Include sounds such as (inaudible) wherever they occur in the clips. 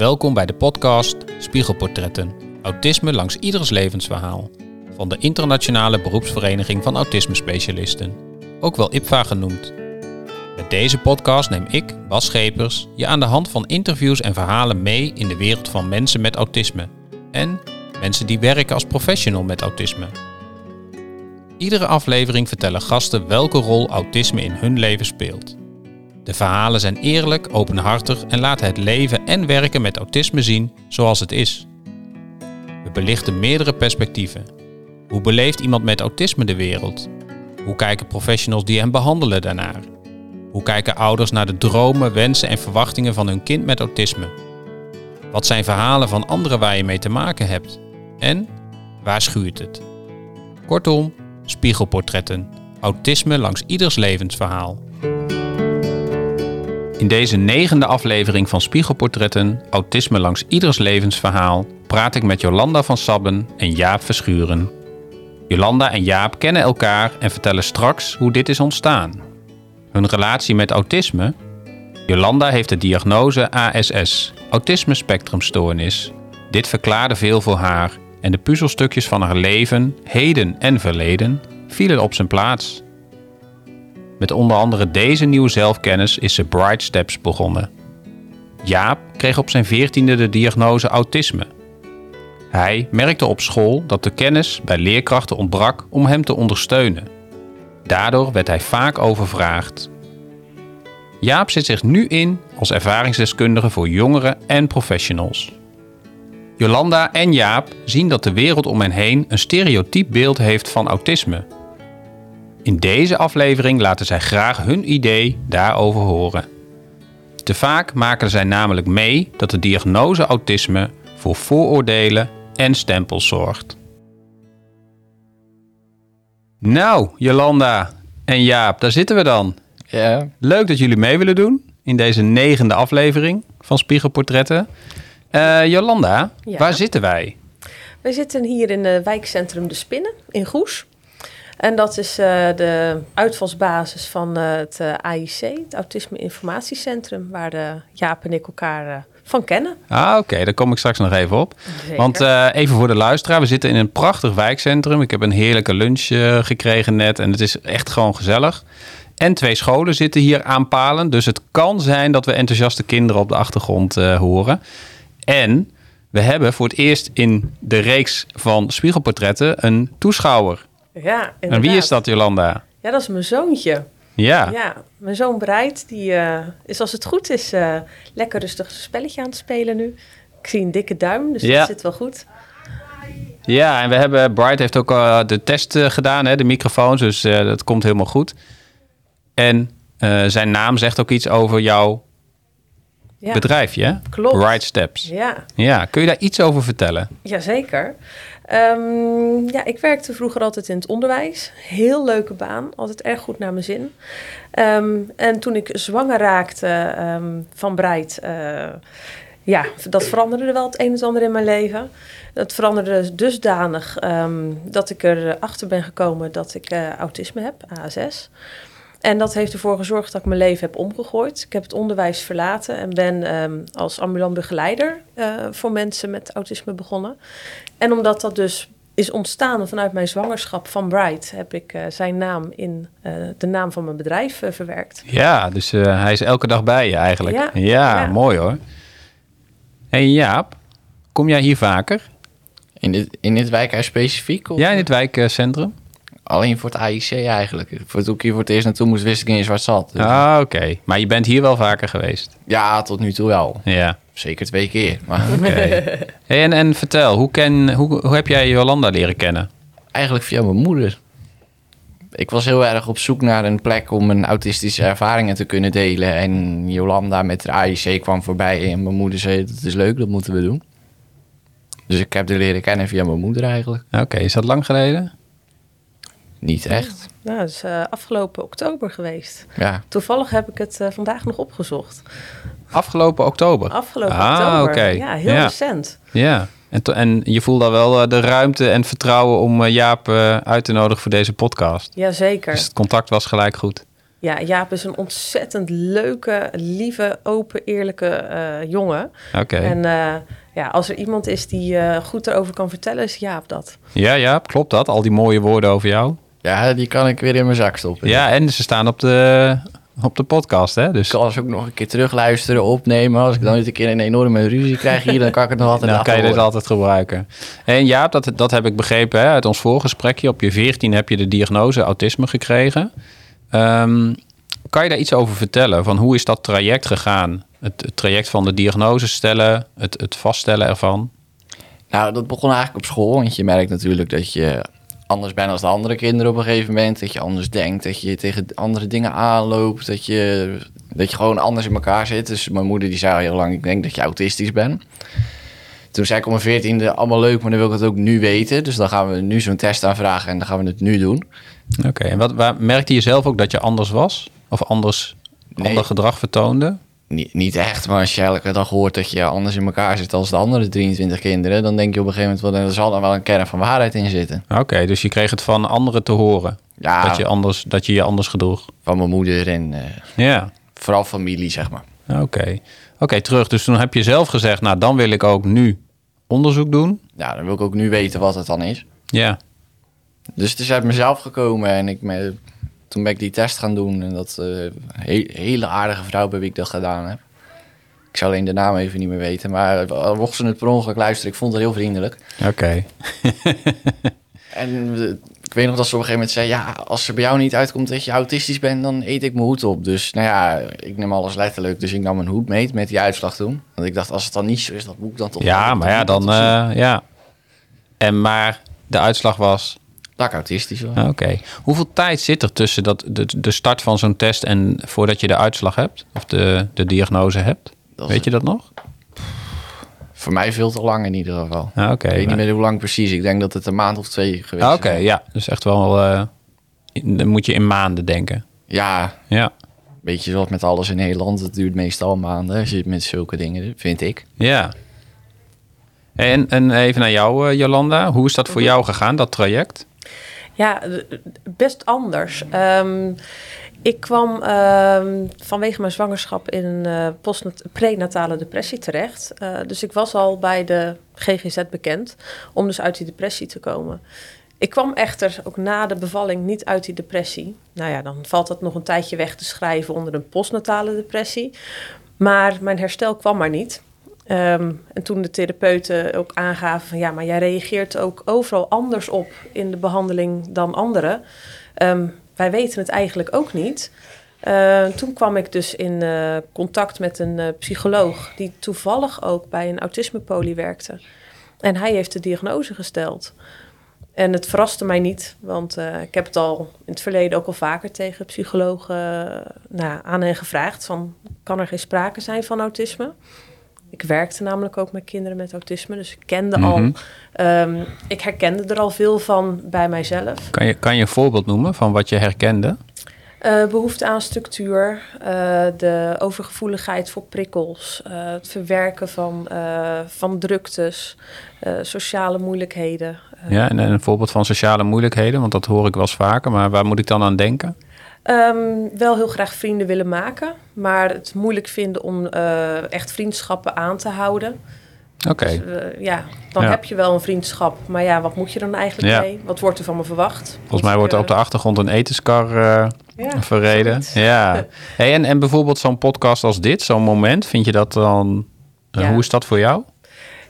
welkom bij de podcast Spiegelportretten. Autisme langs ieders levensverhaal. Van de Internationale Beroepsvereniging van Autisme Specialisten, ook wel IPVA genoemd. Met deze podcast neem ik, Bas Schepers, je aan de hand van interviews en verhalen mee in de wereld van mensen met autisme. En mensen die werken als professional met autisme. Iedere aflevering vertellen gasten welke rol autisme in hun leven speelt. De verhalen zijn eerlijk, openhartig en laten het leven en werken met autisme zien zoals het is. We belichten meerdere perspectieven. Hoe beleeft iemand met autisme de wereld? Hoe kijken professionals die hem behandelen daarnaar? Hoe kijken ouders naar de dromen, wensen en verwachtingen van hun kind met autisme? Wat zijn verhalen van anderen waar je mee te maken hebt? En waar schuurt het? Kortom, spiegelportretten. Autisme langs ieders levensverhaal. In deze negende aflevering van Spiegelportretten, Autisme langs ieders levensverhaal, praat ik met Jolanda van Sabben en Jaap Verschuren. Jolanda en Jaap kennen elkaar en vertellen straks hoe dit is ontstaan. Hun relatie met autisme? Jolanda heeft de diagnose ASS, Autisme Spectrumstoornis. Dit verklaarde veel voor haar en de puzzelstukjes van haar leven, heden en verleden vielen op zijn plaats. Met onder andere deze nieuwe zelfkennis is ze Bright Steps begonnen. Jaap kreeg op zijn veertiende de diagnose autisme. Hij merkte op school dat de kennis bij leerkrachten ontbrak om hem te ondersteunen. Daardoor werd hij vaak overvraagd. Jaap zet zich nu in als ervaringsdeskundige voor jongeren en professionals. Jolanda en Jaap zien dat de wereld om hen heen een stereotyp beeld heeft van autisme in deze aflevering laten zij graag hun idee daarover horen. Te vaak maken zij namelijk mee dat de diagnose autisme voor vooroordelen en stempels zorgt. Nou, Jolanda en Jaap, daar zitten we dan. Ja. Leuk dat jullie mee willen doen in deze negende aflevering van Spiegelportretten. Uh, Jolanda, Ja. waar zitten wij? We zitten hier in het wijkcentrum De Spinnen in Goes. En dat is eh, de uitvalsbasis van eh, het eh, AIC, het Autisme Informatiecentrum, waar de Jaap en ik elkaar van kennen. Ah, oké, daar kom ik straks nog even op. Zeker. Want even voor de luisteraar, we zitten in een prachtig wijkcentrum. Ik heb een heerlijke lunch gekregen net en het is echt gewoon gezellig. En twee scholen zitten hier aan palen, dus het kan zijn dat we enthousiaste kinderen op de achtergrond horen. En we hebben voor het eerst in de reeks van spiegelportretten een toeschouwer. Ja, En wie is dat, Jolanda? Ja, dat is mijn zoontje. Ja, Ja, mijn zoon Breit, die eh, is als het goed is eh, lekker rustig een spelletje aan het spelen nu. Ik zie een dikke duim, dus Ja. dat zit wel goed. ja en we hebben, Bright heeft ook al de test eh, gedaan, hè, de microfoons, dus eh, dat komt helemaal goed. En eh, zijn naam zegt ook iets over jouw Ja, bedrijfje, hè? klopt. Right Steps. Ja, Ja, kun je daar iets over vertellen? Jazeker. Ehm ja, ik werkte vroeger altijd in het onderwijs. Heel leuke baan, altijd erg goed naar mijn zin. Ehm, en toen ik zwanger raakte ehm, van Breit, eh, ja, dat veranderde wel het een en ander in mijn leven. Het veranderde dusdanig dat ik erachter ben gekomen dat ik eh, autisme heb, ASS. En dat heeft ervoor gezorgd dat ik mijn leven heb omgegooid. Ik heb het onderwijs verlaten en ben als ambulant begeleider eh, voor mensen met autisme begonnen. En omdat dat dus is ontstaan vanuit mijn zwangerschap van Bright, heb ik eh, zijn naam in eh, de naam van mijn bedrijf eh, verwerkt. Ja, dus eh, hij is elke dag bij je eigenlijk. Ja, Ja, ja. mooi hoor. hey Jaap, kom jij hier vaker? In dit, in dit wijkhuis specifiek? Of Ja, in het wijkcentrum? Alleen voor het AIC eigenlijk. Voor toen ik hier voor het eerst naartoe moest, wist ik niet eens waar het zat. Dus- Ah, oké. Maar je bent hier wel vaker geweest? Ja, tot nu toe wel. Ja, Zeker twee keer. Maar (laughs) hey, en, en vertel, hoe, ken, hoe, hoe heb jij Jolanda leren kennen? eigenlijk via mijn moeder. Ik was heel erg op zoek naar een plek om mijn autistische ervaringen te kunnen delen. En Jolanda met de AIC kwam voorbij en mijn moeder zei, dat is leuk, dat moeten we doen. Dus ik heb haar leren kennen via mijn moeder eigenlijk. Oké, is dat lang geleden? Niet echt. Nou, dat is eh, afgelopen oktober geweest. Ja, Toevallig heb ik het eh, vandaag nog opgezocht. Afgelopen oktober? Afgelopen Ah, oktober. oké. Ja, heel Ja. recent. Ja. En, en je voelt dan wel eh, de ruimte en vertrouwen om Jaap uit te nodigen voor deze podcast. Jazeker. Dus het contact was gelijk goed. Ja, Jaap is een ontzettend leuke, lieve, open, eerlijke jongen. Oké. En ja, als er iemand is die goed erover kan vertellen, is Jaap dat. Ja, ja, klopt dat? Al die mooie woorden over jou. Ja, die kan ik weer in mijn zak stoppen. Ja, en ze staan op de, op de podcast, hè? Dus Ik kan ze ook nog een keer terugluisteren, opnemen. Als ik dan niet een keer een enorme ruzie krijg hier, dan kan ik het nog altijd dan kan je dit altijd gebruiken. En Jaap, dat, dat heb ik begrepen hè, uit ons voorgesprekje. Op je 14 heb je de diagnose autisme gekregen. Ehm, kan je daar iets over vertellen? Van hoe is dat traject gegaan? Het, het traject van de diagnose stellen, het, het vaststellen ervan. Nou, dat begon eigenlijk op school. Want je merkt natuurlijk dat je anders bent als de andere kinderen op een gegeven moment. Dat je anders denkt, dat je tegen andere dingen aanloopt. Dat je, dat je gewoon anders in elkaar zit. Dus mijn moeder die zei al heel lang, ik denk dat je autistisch bent. Toen zei ik om mijn veertiende, allemaal leuk, maar dan wil ik het ook nu weten. Dus dan gaan we nu zo'n test aanvragen en dan gaan we het nu doen. Oké, en wat, waar, merkte je zelf ook dat je anders was? Of anders, Nee. ander gedrag vertoonde? Niet, niet echt, maar als je elke dag hoort dat je anders in elkaar zit als de andere 23 kinderen... dan denk je op een gegeven moment, wel, er zal er wel een kern van waarheid in zitten. Oké, dus je kreeg het van anderen te horen. Ja, Dat, je anders, dat je je anders gedroeg. van mijn moeder en eh, Ja, vooral familie, zeg maar. oké. Oké, terug. Dus toen heb je zelf gezegd, nou dan wil ik ook nu onderzoek doen. Ja, dan wil ik ook nu weten wat het dan is. Ja, Dus het is uit mezelf gekomen en ik me, toen ben ik die test gaan doen. En dat eh he- hele aardige vrouw bij wie ik dat gedaan heb. Ik zou alleen de naam even niet meer weten. Maar eh, mocht ze het per ongeluk luisteren, ik vond het heel vriendelijk. oké. (laughs) En eh, ik weet nog dat ze op een gegeven moment zei... ja, als er bij jou niet uitkomt dat je autistisch bent, dan eet ik mijn hoed op. Dus nou ja, ik neem alles letterlijk. Dus ik nam mijn hoed mee met die uitslag toen. Want ik dacht, als het dan niet zo is, dat moet ik dan toch... Ja, maar ja, dan... ja. En maar de uitslag was... Autistisch was. Ah, Oké. Hoeveel tijd zit er tussen dat, de, de start van zo'n test en voordat je de uitslag hebt? Of de, de diagnose hebt? Dat Weet je dat nog? Voor mij veel te lang in ieder geval. Ah, Oké. Ik weet maar- niet meer hoe lang precies. Ik denk dat het een maand of twee geweest Ah, is. Oké, ja. Dus echt wel... eh, in- dan moet je in maanden denken. Ja, Ja. weet je, zoals met alles in Nederland. Het duurt meestal maanden als je met zulke dingen vind ik. Ja. En, en even naar jou, eh, Jolanda. Hoe is dat voor jou gegaan, dat traject? Ja, best anders. Ehm, ik kwam ehm, vanwege mijn zwangerschap in postnat- prenatale depressie terecht. Eh, dus ik was al bij de GGZ bekend om dus uit die depressie te komen. Ik kwam echter ook na de bevalling niet uit die depressie. Nou ja, dan valt dat nog een tijdje weg te schrijven onder een postnatale depressie. Maar mijn herstel kwam maar niet. Ehm, en toen de therapeuten ook aangaven van ja, maar jij reageert ook overal anders op in de behandeling dan anderen. Ehm, wij weten het eigenlijk ook niet. Eh, toen kwam ik dus in eh, contact met een eh, psycholoog die toevallig ook bij een autismepolie werkte. En hij heeft de diagnose gesteld. En het verraste mij niet, want eh, ik heb het al in het verleden ook al vaker tegen psychologen nou, aan hen gevraagd: van, kan er geen sprake zijn van autisme? Ik werkte namelijk ook met kinderen met autisme, dus ik kende Mhm. al, ehm, ik herkende er al veel van bij mijzelf. Kan je, kan je een voorbeeld noemen van wat je herkende? Eh, behoefte aan structuur, eh, de overgevoeligheid voor prikkels, eh, het verwerken van, van druktes, sociale moeilijkheden. Ja, en, en een voorbeeld van sociale moeilijkheden, want dat hoor ik wel eens vaker. Maar waar moet ik dan aan denken? Ehm, wel heel graag vrienden willen maken, maar het moeilijk vinden om eh, echt vriendschappen aan te houden. Oké, Dus, eh, ja, dan Ja. heb je wel een vriendschap, maar ja, wat moet je dan eigenlijk Ja. mee? Wat wordt er van me verwacht? volgens mij wordt er op de achtergrond een etenskar eh, ja, verreden. Ja. (laughs) Hey, en, en bijvoorbeeld zo'n podcast als dit, zo'n moment, vind je dat dan... eh, Ja. Hoe is dat voor jou?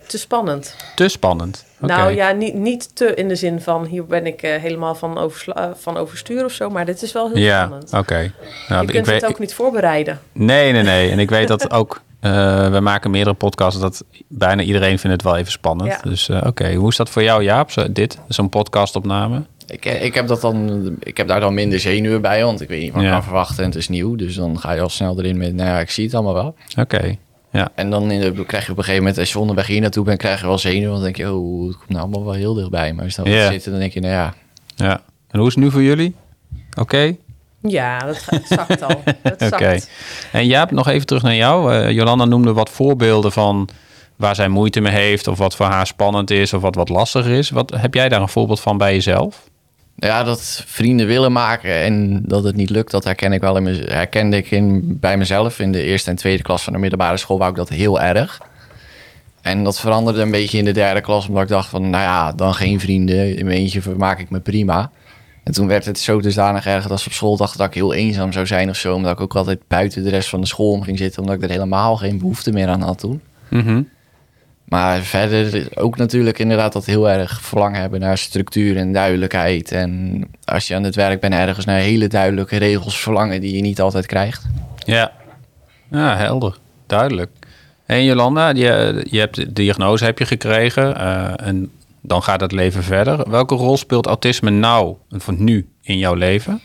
Te spannend. Te spannend. Nou ja, niet, niet te in de zin van hier ben ik eh, helemaal van, oversla- eh, van overstuur of zo, maar dit is wel heel Ja, spannend. oké. Nou, je ik kunt weet, het ook niet voorbereiden. Nee, nee, nee. En ik weet dat (laughs) ook... eh, we maken meerdere podcasts, dat bijna iedereen vindt het wel even spannend. Ja. Dus eh, oké, hoe is dat voor jou, Jaap? Zo, dit, zo'n podcastopname? Ik, ik, heb dat dan, ik heb daar dan minder zenuwen bij, want ik weet niet wat ik Ja. kan verwachten en het is nieuw. Dus dan ga je al snel erin met, nou ja, ik zie het allemaal wel. Oké, ja. En dan in de, krijg je op een gegeven moment, als je onderweg hier naartoe bent, krijg je wel zenuwen. Want dan denk je, oh, het komt nou allemaal wel heel dichtbij. Maar als je dan zit, dan denk je, nou ja, ja. En hoe is het nu voor jullie? Oké? Ja, dat, zakt al. (laughs) Oké. En Jaap, nog even terug naar jou. Eh, Jolanda noemde wat voorbeelden van waar zij moeite mee heeft... of wat voor haar spannend is of wat wat lastiger is. Wat, heb jij daar een voorbeeld van bij jezelf? Ja, dat vrienden willen maken en dat het niet lukt, dat herken ik wel in herkende ik in, bij mezelf. In de eerste en tweede klas van de middelbare school wou ik dat heel erg. En dat veranderde een beetje in de derde klas, omdat ik dacht van, nou ja, dan geen vrienden. In mijn eentje vermaak ik me prima. En toen werd het zo dusdanig erg dat ze op school dachten dat ik heel eenzaam zou zijn of zo. Omdat ik ook altijd buiten de rest van de school om ging zitten, omdat ik er helemaal geen behoefte meer aan had toen. Mhm. Maar verder ook natuurlijk inderdaad dat heel erg verlangen hebben naar structuur en duidelijkheid. En als je aan het werk bent, ergens naar hele duidelijke regels verlangen die je niet altijd krijgt. Ja. ja, helder. Duidelijk. En Jolanda, je, je hebt de diagnose heb je gekregen eh, en dan gaat het leven verder. Welke rol speelt autisme nou, van nu, in jouw leven?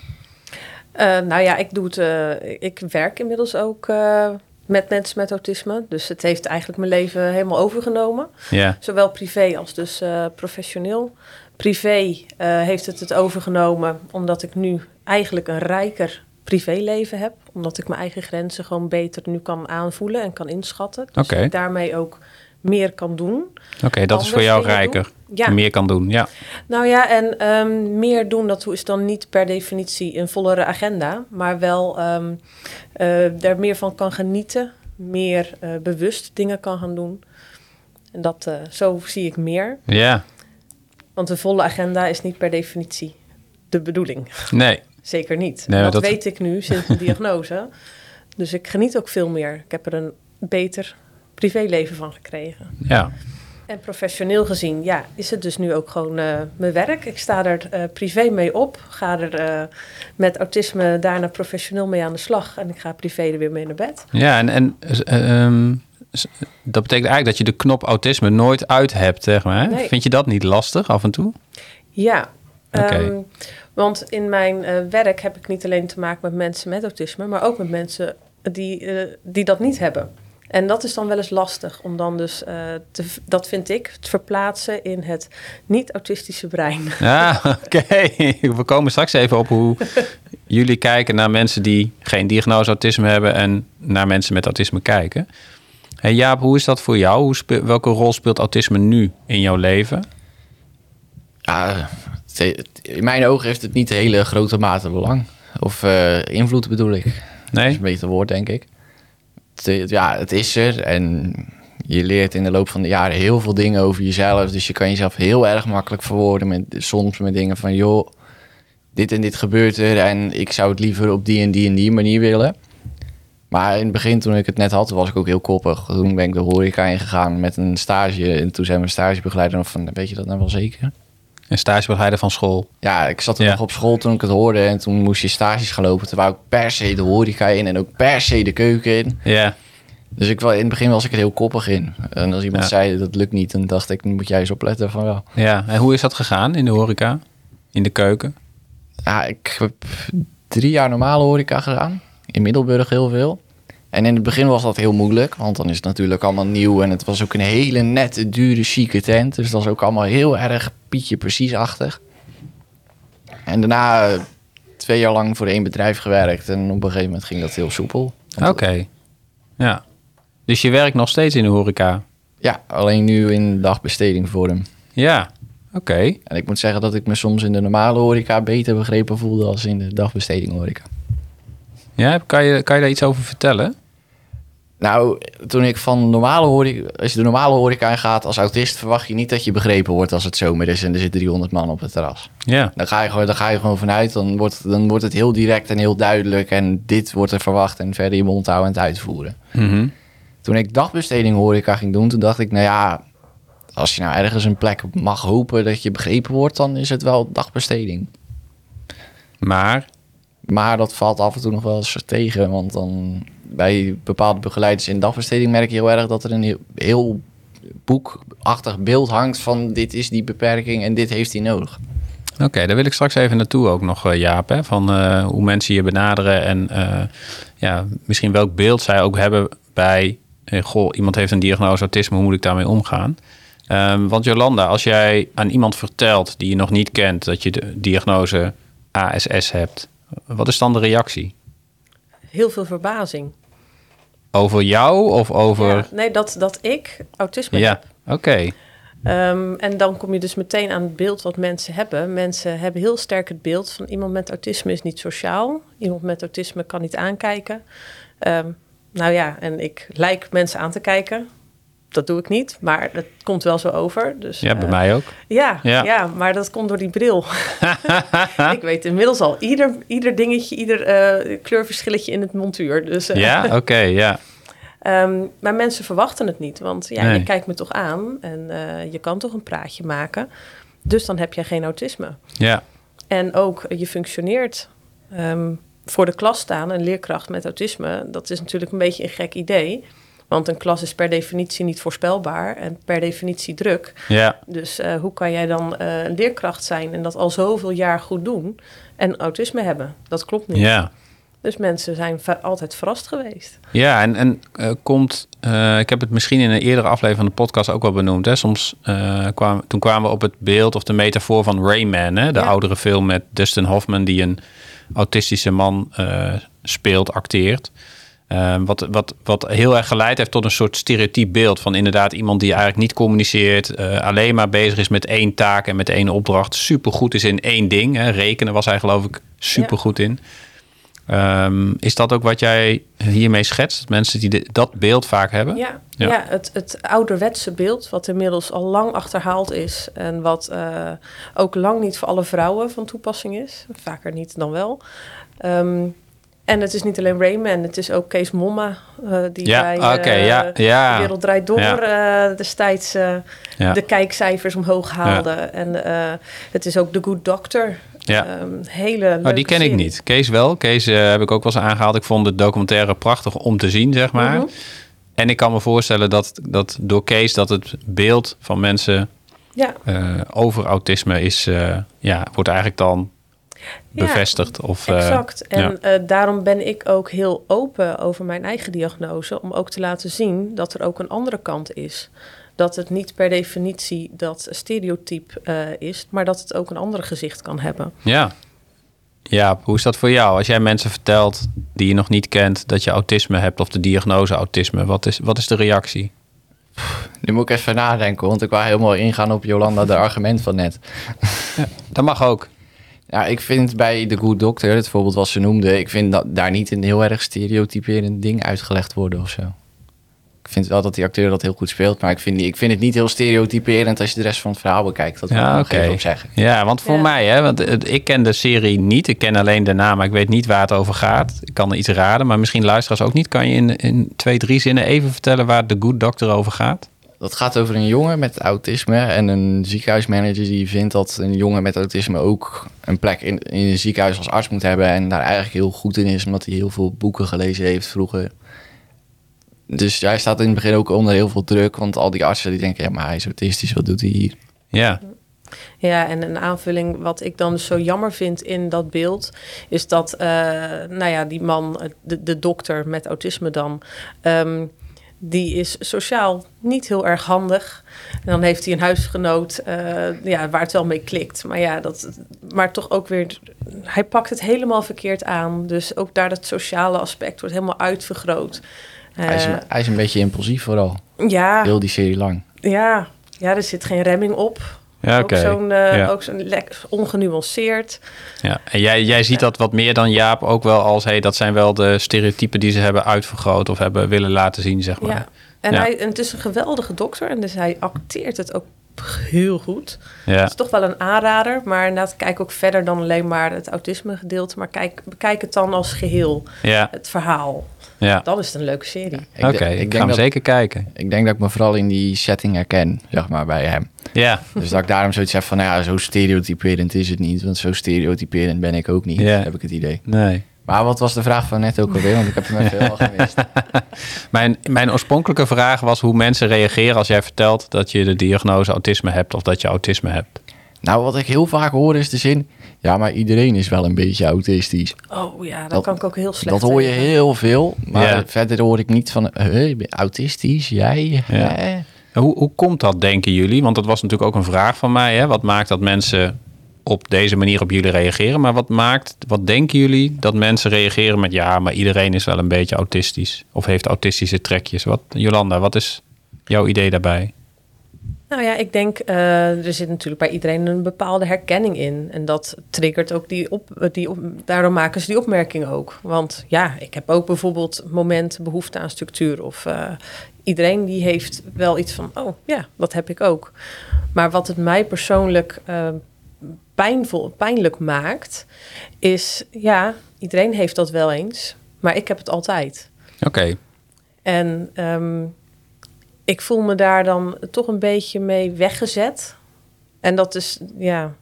Eh, nou ja, ik, doe het, eh, ik werk inmiddels ook eh, met mensen met autisme. Dus het heeft eigenlijk mijn leven helemaal overgenomen. Ja, Zowel privé als dus eh, professioneel. Privé eh, heeft het het overgenomen omdat ik nu eigenlijk een rijker privéleven heb. Omdat ik mijn eigen grenzen gewoon beter nu kan aanvoelen en kan inschatten. Dus ik daarmee ook meer kan doen. oké, dat is voor jou rijker. Ja. Meer kan doen, ja. Nou ja, en ehm, meer doen, dat is dan niet per definitie een vollere agenda, maar wel eh, er meer van kan genieten, meer eh, bewust dingen kan gaan doen. En dat, eh, zo zie ik meer. Ja, Want een volle agenda is niet per definitie de bedoeling. nee. (laughs) Zeker niet. Nee, dat, dat- weet ik nu sinds de diagnose. (laughs) Dus ik geniet ook veel meer. Ik heb er een beter privéleven van gekregen. Ja, En professioneel gezien, ja, is het dus nu ook gewoon eh, mijn werk. Ik sta er eh, privé mee op, ga er eh, met autisme daarna professioneel mee aan de slag en ik ga privé er weer mee naar bed. ja en, en eh, ehm, dat betekent eigenlijk dat je de knop autisme nooit uit hebt, zeg maar. hè? Nee. Vind je dat niet lastig af en toe? Ja, Oké. ehm, want in mijn werk heb ik niet alleen te maken met mensen met autisme, maar ook met mensen die, die dat niet hebben. En dat is dan wel eens lastig om dan dus, eh, te, dat vind ik, het verplaatsen in het niet-autistische brein. (laughs) Ja, oké. We komen straks even op hoe jullie kijken naar mensen die geen diagnose autisme hebben en naar mensen met autisme kijken. Hey Jaap, hoe is dat voor jou? Hoe welke rol speelt autisme nu in jouw leven? Ja, het- in mijn ogen heeft het niet de hele grote mate belang. Of eh, invloed bedoel ik. Dat is Nee? een beter woord, denk ik. Ja, het is er en je leert in de loop van de jaren heel veel dingen over jezelf. Dus je kan jezelf heel erg makkelijk verwoorden met soms met dingen van... joh, dit en dit gebeurt er en ik zou het liever op die en die en die manier willen. Maar in het begin, toen ik het net had, was ik ook heel koppig. Toen ben ik de horeca ingegaan met een stage. En toen zei mijn stagebegeleider van, weet je dat nou wel zeker? Een stagebegeleider van school. Ja, ik zat er Ja. nog op school toen ik het hoorde. En toen moest je stages gaan lopen. Toen wou ik per se de horeca in en ook per se de keuken in. Ja, Dus ik, in het begin was ik er heel koppig in. En als iemand Ja. zei dat lukt niet, dan dacht ik, nu moet jij eens opletten van wel. ja. En hoe is dat gegaan in de horeca? In de keuken? Ja, ik heb drie jaar normale horeca gedaan. In Middelburg heel veel. En in het begin was dat heel moeilijk, want dan is het natuurlijk allemaal nieuw. En het was ook een hele nette, dure, chique tent. Dus dat was ook allemaal heel erg Pietje precies-achtig. En daarna twee jaar lang voor één bedrijf gewerkt. En op een gegeven moment ging dat heel soepel. Oké. Ja. Dus je werkt nog steeds in de horeca? Ja, alleen nu in dagbesteding voor hem. Ja. Oké. En ik moet zeggen dat ik me soms in de normale horeca beter begrepen voelde als in de dagbesteding horeca. Ja, kan je, kan je daar iets over vertellen? Nou, toen ik van normale horeca... Als je de normale horeca in gaat als autist... verwacht je niet dat je begrepen wordt als het zomer is... en er zitten 300 man op het terras. Ja. Dan ga je gewoon, dan ga je gewoon vanuit. Dan wordt, dan wordt het heel direct en heel duidelijk... en dit wordt er verwacht en verder je mond houden en het uitvoeren. Mhm. Toen ik dagbesteding horeca ging doen... toen dacht ik, nou ja... als je nou ergens een plek mag hopen dat je begrepen wordt... dan is het wel dagbesteding. Maar, Maar dat valt af en toe nog wel eens tegen. Want dan bij bepaalde begeleiders in dagbesteding merk je heel erg dat er een heel, boekachtig beeld hangt van dit is die beperking en dit heeft hij nodig. oké, daar wil ik straks even naartoe ook nog, eh, Jaap. Hè, van eh, hoe mensen je benaderen en eh, ja, misschien welk beeld zij ook hebben bij... goh, iemand heeft een diagnose autisme, hoe moet ik daarmee omgaan? Ehm, want Jolanda, als jij aan iemand vertelt die je nog niet kent... dat je de diagnose ASS hebt, wat is dan de reactie? Heel veel verbazing. Over jou of over... Ja, nee, dat, dat ik autisme Ja, heb. oké. Ehm, en dan kom je dus meteen aan het beeld wat mensen hebben. Mensen hebben heel sterk het beeld van iemand met autisme is niet sociaal. Iemand met autisme kan niet aankijken. Ehm, nou ja, en ik lijk mensen aan te kijken. Dat doe ik niet, maar dat komt wel zo over. Dus, Ja, bij eh, mij ook. ja, Ja. ja. maar dat komt door die bril. (laughs) ik weet inmiddels al ieder, ieder dingetje, ieder eh, kleurverschilletje in het montuur. Dus, eh, Ja, (laughs) oké, ja. Ehm, maar mensen verwachten het niet, want ja, Nee. je kijkt me toch aan en je kan toch een praatje maken. Dus dan heb je geen autisme. Ja, En ook je functioneert ehm, voor de klas staan, een leerkracht met autisme. Dat is natuurlijk een beetje een gek idee. Want een klas is per definitie niet voorspelbaar en per definitie druk. ja, Dus eh, hoe kan jij dan eh, een leerkracht zijn en dat al zoveel jaar goed doen en autisme hebben? Dat klopt niet. ja. Dus mensen zijn altijd verrast geweest. Ja, en, en eh, komt, ik heb het misschien in een eerdere aflevering van de podcast ook wel benoemd. Hè? Soms kwam, toen kwamen we op het beeld of de metafoor van Rayman, hè? de Ja. oudere film met Dustin Hoffman, die een autistische man speelt, acteert. Eh, wat, wat, wat heel erg geleid heeft tot een soort stereotyp beeld van inderdaad iemand die eigenlijk niet communiceert, eh, alleen maar bezig is met één taak en met één opdracht, supergoed is in één ding. Hè? Rekenen was hij geloof ik supergoed in. Ehm, is dat ook wat jij hiermee schetst? Mensen die de- dat beeld vaak hebben? Ja, Ja. ja. het, het ouderwetse beeld, wat inmiddels al lang achterhaald is. En wat eh, ook lang niet voor alle vrouwen van toepassing is. Vaker niet dan wel. Ehm, en het is niet alleen Rayman, het is ook Kees Momma. eh, die Ja, bij oké, eh, ja, ja. De Wereld Draait Door eh, destijds de kijkcijfers omhoog haalde. En het is ook The Good Doctor. Ja. Ehm, hele Oh, die ken ik niet. Kees wel. Kees heb ik ook wel eens aangehaald. Ik vond de documentaire prachtig om te zien, zeg maar. Mhm. En ik kan me voorstellen dat, dat door Kees dat het beeld van mensen Ja, over autisme is, ja, wordt eigenlijk dan Ja, bevestigd. Of, eh, Exact. En ja. eh, daarom ben ik ook heel open over mijn eigen diagnose. Om ook te laten zien dat er ook een andere kant is. Dat het niet per definitie dat stereotype eh, is, maar dat het ook een ander gezicht kan hebben. Ja. Ja, hoe is dat voor jou? Als jij mensen vertelt die je nog niet kent dat je autisme hebt of de diagnose autisme, wat is, wat is de reactie? Nu moet ik even nadenken, want ik wou helemaal ingaan op Jolanda, de argument van net. Dat mag ook. Ja, ik vind bij The Good Doctor, het voorbeeld wat ze noemde, ik vind dat daar niet een heel erg stereotyperend ding uitgelegd worden of zo. Ik vind wel dat die acteur dat heel goed speelt, maar ik vind, die- ik vind het niet heel stereotyperend als je de rest van het verhaal bekijkt. Dat wil ik Ja, nog oké. even op zeggen. Ja, want voor Ja. mij, hè, want ik ken de serie niet. Ik ken alleen de naam, maar ik weet niet waar het over gaat. Ik kan er iets raden, maar misschien luisteraars ook niet. Kan je in, in twee, drie zinnen even vertellen waar The Good Doctor over gaat? Dat gaat over een jongen met autisme en een ziekenhuismanager die vindt dat een jongen met autisme ook een plek in, in een ziekenhuis als arts moet hebben en daar eigenlijk heel goed in is, omdat hij heel veel boeken gelezen heeft vroeger. Dus hij staat in het begin ook onder heel veel druk, want al die artsen die denken, ja, maar hij is autistisch, wat doet hij hier? Ja, Ja, en een aanvulling wat ik dan zo jammer vind in dat beeld, is dat, eh, nou ja, die man, de, de dokter met autisme dan, ehm, die is sociaal niet heel erg handig. En dan heeft hij een huisgenoot eh, ja, waar het wel mee klikt. Maar ja, dat, maar toch ook weer, hij pakt het helemaal verkeerd aan. Dus ook daar dat sociale aspect wordt helemaal uitvergroot. hij, is, Eh, hij is een beetje impulsief vooral, ja, heel die serie lang. ja, ja, er zit geen remming op. ja. Ook zo'n eh, Ja. ook zo'n lek- ongenuanceerd. Ja. En jij, jij ziet dat wat meer dan Jaap ook wel als... Hey, dat zijn wel de stereotypen die ze hebben uitvergroot... of hebben willen laten zien, zeg maar. Ja. En, Ja. Hij, en het is een geweldige dokter en dus hij acteert het ook heel goed. Ja. Het is toch wel een aanrader, maar inderdaad kijk ook verder dan alleen maar het autisme gedeelte, maar kijk, bekijk het dan als geheel, Ja, het verhaal. ja. Dan is het een leuke serie. Ik Oké, ik, ik ga hem dat, zeker kijken. Ik denk dat ik me vooral in die setting herken, zeg maar, bij hem. Ja, Dus dat ik daarom zoiets heb van, nou ja, zo stereotyperend is het niet. Want zo stereotyperend ben ik ook niet, Ja. heb ik het idee. nee. Maar wat was de vraag van net ook alweer? Want ik heb hem even helemaal gemist. (laughs) Mijn, mijn oorspronkelijke vraag was hoe mensen reageren als jij vertelt dat je de diagnose autisme hebt of dat je autisme hebt. Nou, wat ik heel vaak hoor is de zin... Ja, maar iedereen is wel een beetje autistisch. Oh ja, dat, Dat- kan ik ook heel slecht Dat hoor je tegen. heel veel. Maar Ja. verder hoor ik niet van... Hey, autistisch? Jij? Ja. Hè? Hoe, hoe komt dat, denken jullie? Want dat was natuurlijk ook een vraag van mij. Hè? Wat maakt dat mensen op deze manier op jullie reageren? Maar wat maakt, wat denken jullie dat mensen reageren met ja, maar iedereen is wel een beetje autistisch of heeft autistische trekjes? Wat, Jolanda, wat is jouw idee daarbij? Nou ja, ik denk, uh, er zit natuurlijk bij iedereen een bepaalde herkenning in. En dat triggert ook die op, die daarom maken ze die opmerking ook. Want ja, ik heb ook bijvoorbeeld moment behoefte aan structuur. Of uh, iedereen die heeft wel iets van, oh ja, dat heb ik ook. Maar wat het mij persoonlijk uh, pijnvol, pijnlijk maakt, is ja, iedereen heeft dat wel eens, maar ik heb het altijd. Oké. Okay. En um, ik voel me daar dan toch een beetje mee weggezet. En dat is, ja,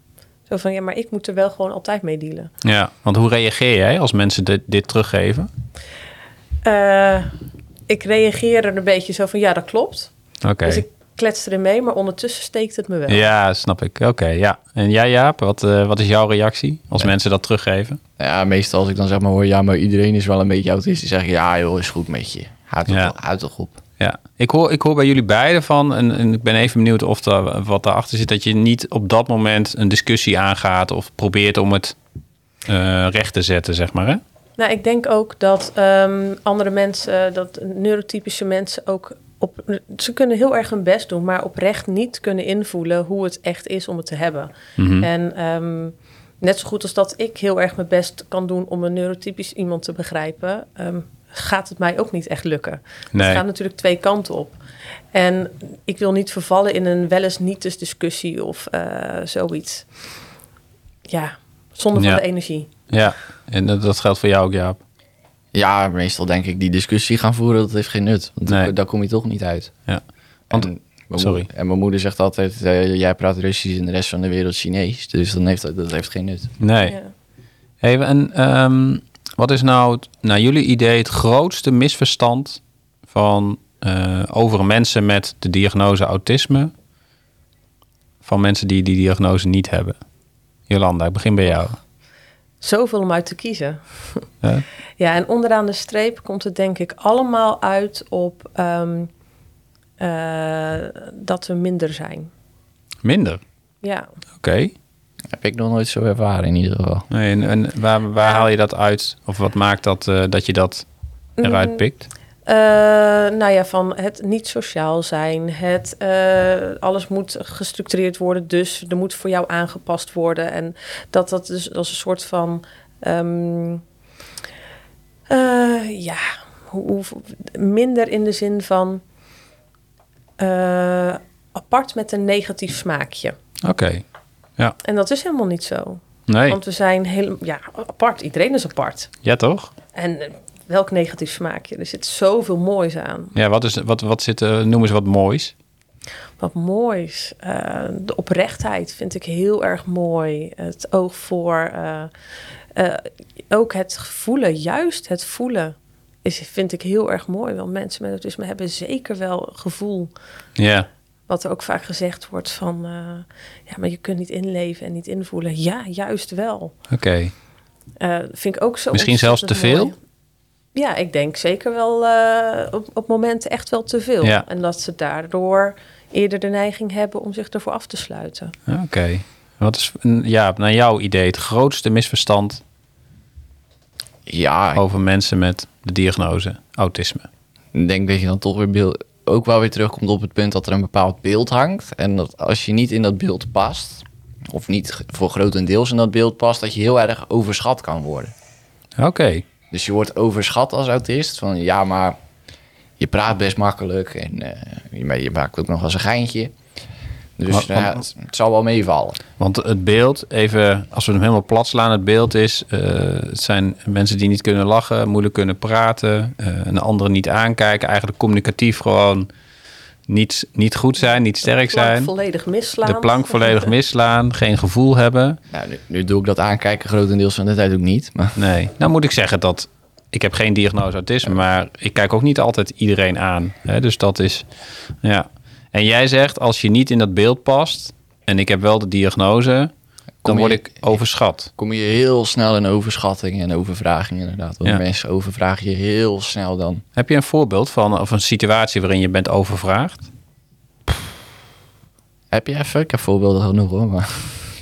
zo van, ja, maar ik moet er wel gewoon altijd mee dealen. Ja, want hoe reageer jij als mensen dit, dit teruggeven? Uh, ik reageer er een beetje zo van, ja, dat klopt. Oké. Dus ik klets erin mee, maar ondertussen steekt het me wel. Ja, snap ik. Oké, ja. En jij Jaap, wat, uh, wat is jouw reactie als ja. mensen dat teruggeven? Ja, meestal als ik dan zeg maar hoor, ja, maar iedereen is wel een beetje autistisch. zeg ik, ja joh, is goed met je. Houd toch, ja. houd toch op. Ja, ik hoor, ik hoor bij jullie beiden van, en, en ik ben even benieuwd of er, wat daarachter zit, dat je niet op dat moment een discussie aangaat of probeert om het uh, recht te zetten, zeg maar. Hè? Nou, ik denk ook dat um, andere mensen, dat neurotypische mensen ook op, ze kunnen heel erg hun best doen, maar oprecht niet kunnen invoelen hoe het echt is om het te hebben. Mm -hmm. En um, net zo goed als dat ik heel erg mijn best kan doen om een neurotypisch iemand te begrijpen, um, gaat het mij ook niet echt lukken. Nee. Het gaat natuurlijk twee kanten op. En ik wil niet vervallen in een wel eens niet discussie of uh, zoiets. Ja, zonder Ja. van de energie. Ja, en dat geldt voor jou ook, Jaap. Ja, meestal denk ik die discussie gaan voeren, dat heeft geen nut. Want Nee. daar- kom je toch niet uit. Ja. Want- en, mijn sorry. moeder- en mijn moeder zegt altijd, eh, jij praat Russisch en de rest van de wereld Chinees. Dus dan heeft dat, dat heeft geen nut. Nee. Ja. Hey, en ehm, wat is nou, naar jullie idee, het grootste misverstand van eh, over mensen met de diagnose autisme van mensen die die diagnose niet hebben? Jolanda, ik begin bij jou. Zoveel om uit te kiezen. (laughs) Ja. Ja, en onderaan de streep komt het denk ik allemaal uit op ehm, eh, dat we minder zijn. Minder. Ja, Oké. Heb ik nog nooit zo ervaren in ieder geval. Nee, en, en waar, waar haal je dat uit? Of wat maakt dat eh, dat je dat eruit Mm, Eh, nou ja, van het niet sociaal zijn. Het, eh, alles moet gestructureerd worden, dus er moet voor jou aangepast worden. En dat dat dus als een soort van. ehm, eh, ja, hoe, hoe- minder in de zin van. apart met een negatief smaakje. Oké. En dat is helemaal niet zo. Nee. Want we zijn heel, ja, apart. Iedereen is apart. Ja, toch? En welk negatief smaakje? Er zit zoveel moois aan. Ja, wat, is, wat, wat zit, eh, noem eens wat moois. Wat moois. Eh, de oprechtheid vind ik heel erg mooi. Het oog voor. eh, ook het voelen, juist het voelen, is, vind ik heel erg mooi. Want mensen met autisme hebben zeker wel gevoel. Ja. Wat er ook vaak gezegd wordt van... ja, maar je kunt niet inleven en niet invoelen. Ja, juist wel. Oké. Vind ik ook zo Misschien zelfs te veel? Ja, ik denk zeker wel eh, op, op momenten echt wel te veel. Ja. En dat ze daardoor eerder de neiging hebben om zich ervoor af te sluiten. Oké. Wat is, ja, naar jouw idee, het grootste misverstand Ja, over mensen met de diagnose autisme? ik denk dat je dan toch weer beeld, ook wel weer terugkomt op het punt dat er een bepaald beeld hangt. En dat als je niet in dat beeld past, of niet voor grotendeels in dat beeld past, dat je heel erg overschat kan worden. Oké. Dus je wordt overschat als autist. Van ja, maar je praat best makkelijk en eh, je, je maakt ook nog wel eens een geintje. Dus nou want- het, het zal wel meevallen. Want het beeld, even als we hem helemaal plat slaan, het beeld is: eh, het zijn mensen die niet kunnen lachen, moeilijk kunnen praten, eh, een andere niet aankijken, eigenlijk communicatief gewoon niet, niet goed zijn, niet sterk De plank zijn. volledig misslaan. De plank volledig misslaan, geen gevoel hebben. Nou, nu, nu doe ik dat aankijken grotendeels van de tijd ook niet. Maar Nee, nou moet ik zeggen dat ik heb geen diagnose autisme, maar ik kijk ook niet altijd iedereen aan. Hè? Dus dat is, ja. En jij zegt, als je niet in dat beeld past en ik heb wel de diagnose, dan word ik overschat. kom je heel snel in overschatting en overvraging inderdaad. Want Ja. mensen overvragen je heel snel dan. Heb je een voorbeeld van of een situatie waarin je bent overvraagd? Heb je even? Ik heb voorbeelden genoeg hoor. Maar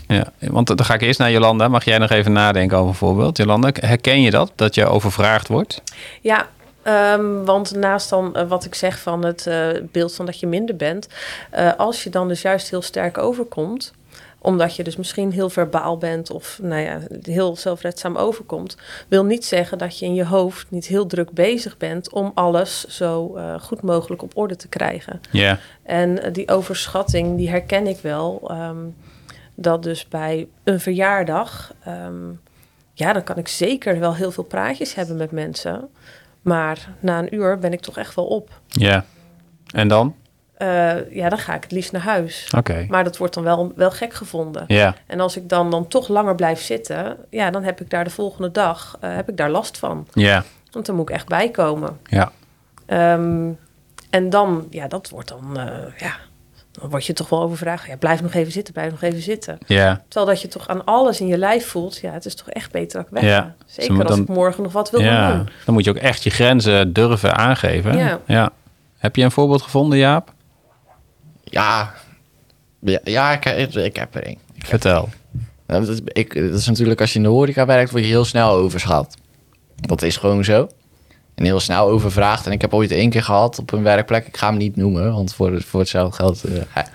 Ja, want dan ga ik eerst naar Jolanda. Mag jij nog even nadenken over een voorbeeld? Jolanda, herken je dat, dat je overvraagd wordt? Ja, Ehm, want naast dan eh, wat ik zeg van het eh, beeld van dat je minder bent, eh, als je dan dus juist heel sterk overkomt, omdat je dus misschien heel verbaal bent of nou ja, heel zelfredzaam overkomt, wil niet zeggen dat je in je hoofd niet heel druk bezig bent om alles zo eh, goed mogelijk op orde te krijgen. Ja. En eh, die overschatting, die herken ik wel. ehm, dat dus bij een verjaardag, ehm, ja, dan kan ik zeker wel heel veel praatjes hebben met mensen. Maar na een uur ben ik toch echt wel op. Ja. En dan? Eh, ja, dan ga ik het liefst naar huis. Oké. Maar dat wordt dan wel, wel gek gevonden. Ja. En als ik dan, dan toch langer blijf zitten, ja, dan heb ik daar de volgende dag eh, heb ik daar last van. Ja. Want dan moet ik echt bijkomen. Ja. Ehm, en dan, ja, dat wordt dan, eh, ja, dan word je toch wel overvraagd. Ja, blijf nog even zitten, blijf nog even zitten. Ja. Terwijl dat je toch aan alles in je lijf voelt, ja, het is toch echt beter dat ik weg. Ja. Zeker Ze- als ik morgen nog wat wil ja. doen. Dan moet je ook echt je grenzen durven aangeven. Ja. Heb je een voorbeeld gevonden, Jaap? Ja, ja, ja ik, ik, ik heb er één. Vertel. Nou, Dat is, ik, dat is natuurlijk als je in de horeca werkt, word je heel snel overschat. Dat is gewoon zo. En heel snel overvraagd. En ik heb ooit één keer gehad op een werkplek. Ik ga hem niet noemen, want voor, voor hetzelfde geld... eh, ja.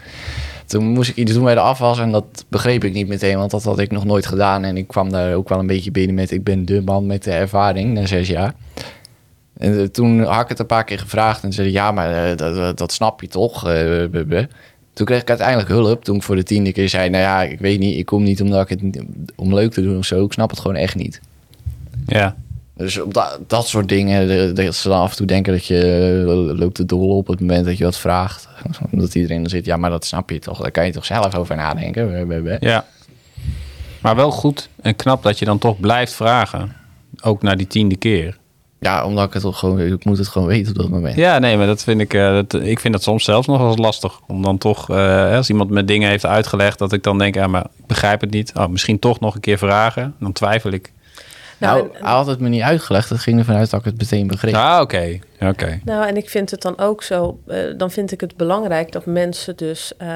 Toen moest ik iets doen bij de afwas en dat begreep ik niet meteen, want dat had ik nog nooit gedaan. En ik kwam daar ook wel een beetje binnen met, ik ben de man met de ervaring na zes jaar. En eh, toen had ik het een paar keer gevraagd en zei ja, maar eh, dat, dat, snap je toch? Eh, toen kreeg ik uiteindelijk hulp. Toen ik voor de tiende keer zei, nou ja, ik weet niet, ik kom niet omdat ik het niet, om leuk te doen of zo. Ik snap het gewoon echt niet. Ja. Dus op dat, dat soort dingen, de- dat ze dan af en toe denken dat je loopt te dolle op het moment dat je wat vraagt. (laughs) Dat iedereen er zit, ja, maar dat snap je toch? Daar kan je toch zelf over nadenken? Ja. Maar wel goed en knap dat je dan toch blijft vragen. Ook na die tiende keer. Ja, omdat ik het toch gewoon, ik moet het gewoon weten op dat moment. Ja, nee, maar dat vind ik, eh, dat, ik vind dat soms zelfs nog wel eens lastig. Om dan toch, eh, als iemand me dingen heeft uitgelegd, dat ik dan denk, ja, maar ik begrijp het niet. Oh, misschien toch nog een keer vragen. Dan twijfel ik. Nou, Nou, en- hij had het me niet uitgelegd. Het ging ervan uit dat ik het meteen begreep. Ah, oké. Oké. Nou, en ik vind het dan ook zo, eh, dan vind ik het belangrijk dat mensen dus eh,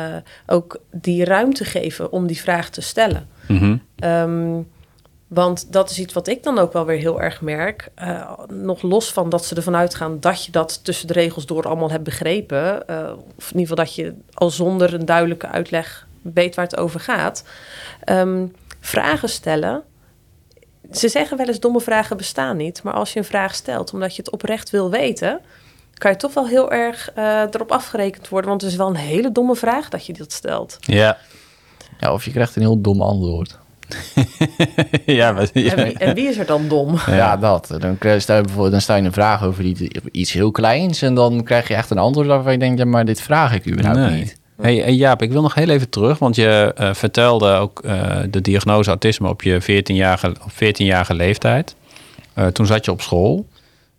ook die ruimte geven om die vraag te stellen. Mhm. Ehm, want dat is iets wat ik dan ook wel weer heel erg merk. Eh, nog los van dat ze ervan uitgaan dat je dat tussen de regels door allemaal hebt begrepen. eh, of in ieder geval dat je al zonder een duidelijke uitleg weet waar het over gaat. Ehm, vragen stellen. Ze zeggen wel eens domme vragen bestaan niet. Maar als je een vraag stelt omdat je het oprecht wil weten... kan je toch wel heel erg eh, erop afgerekend worden. Want het is wel een hele domme vraag dat je dat stelt. Ja. Ja, of je krijgt een heel dom antwoord. (laughs) ja, maar, ja. En, wie, en wie is er dan dom? (laughs) Ja, dat. Dan, stel je bijvoorbeeld, dan stel je een vraag over iets, heel kleins... en dan krijg je echt een antwoord waarvan je denkt... ja, maar dit vraag ik überhaupt Nee. niet. Hey, en Jaap, ik wil nog heel even terug, want je eh, vertelde ook eh, de diagnose autisme op je 14-jarige, op 14-jarige leeftijd. Eh, toen zat je op school.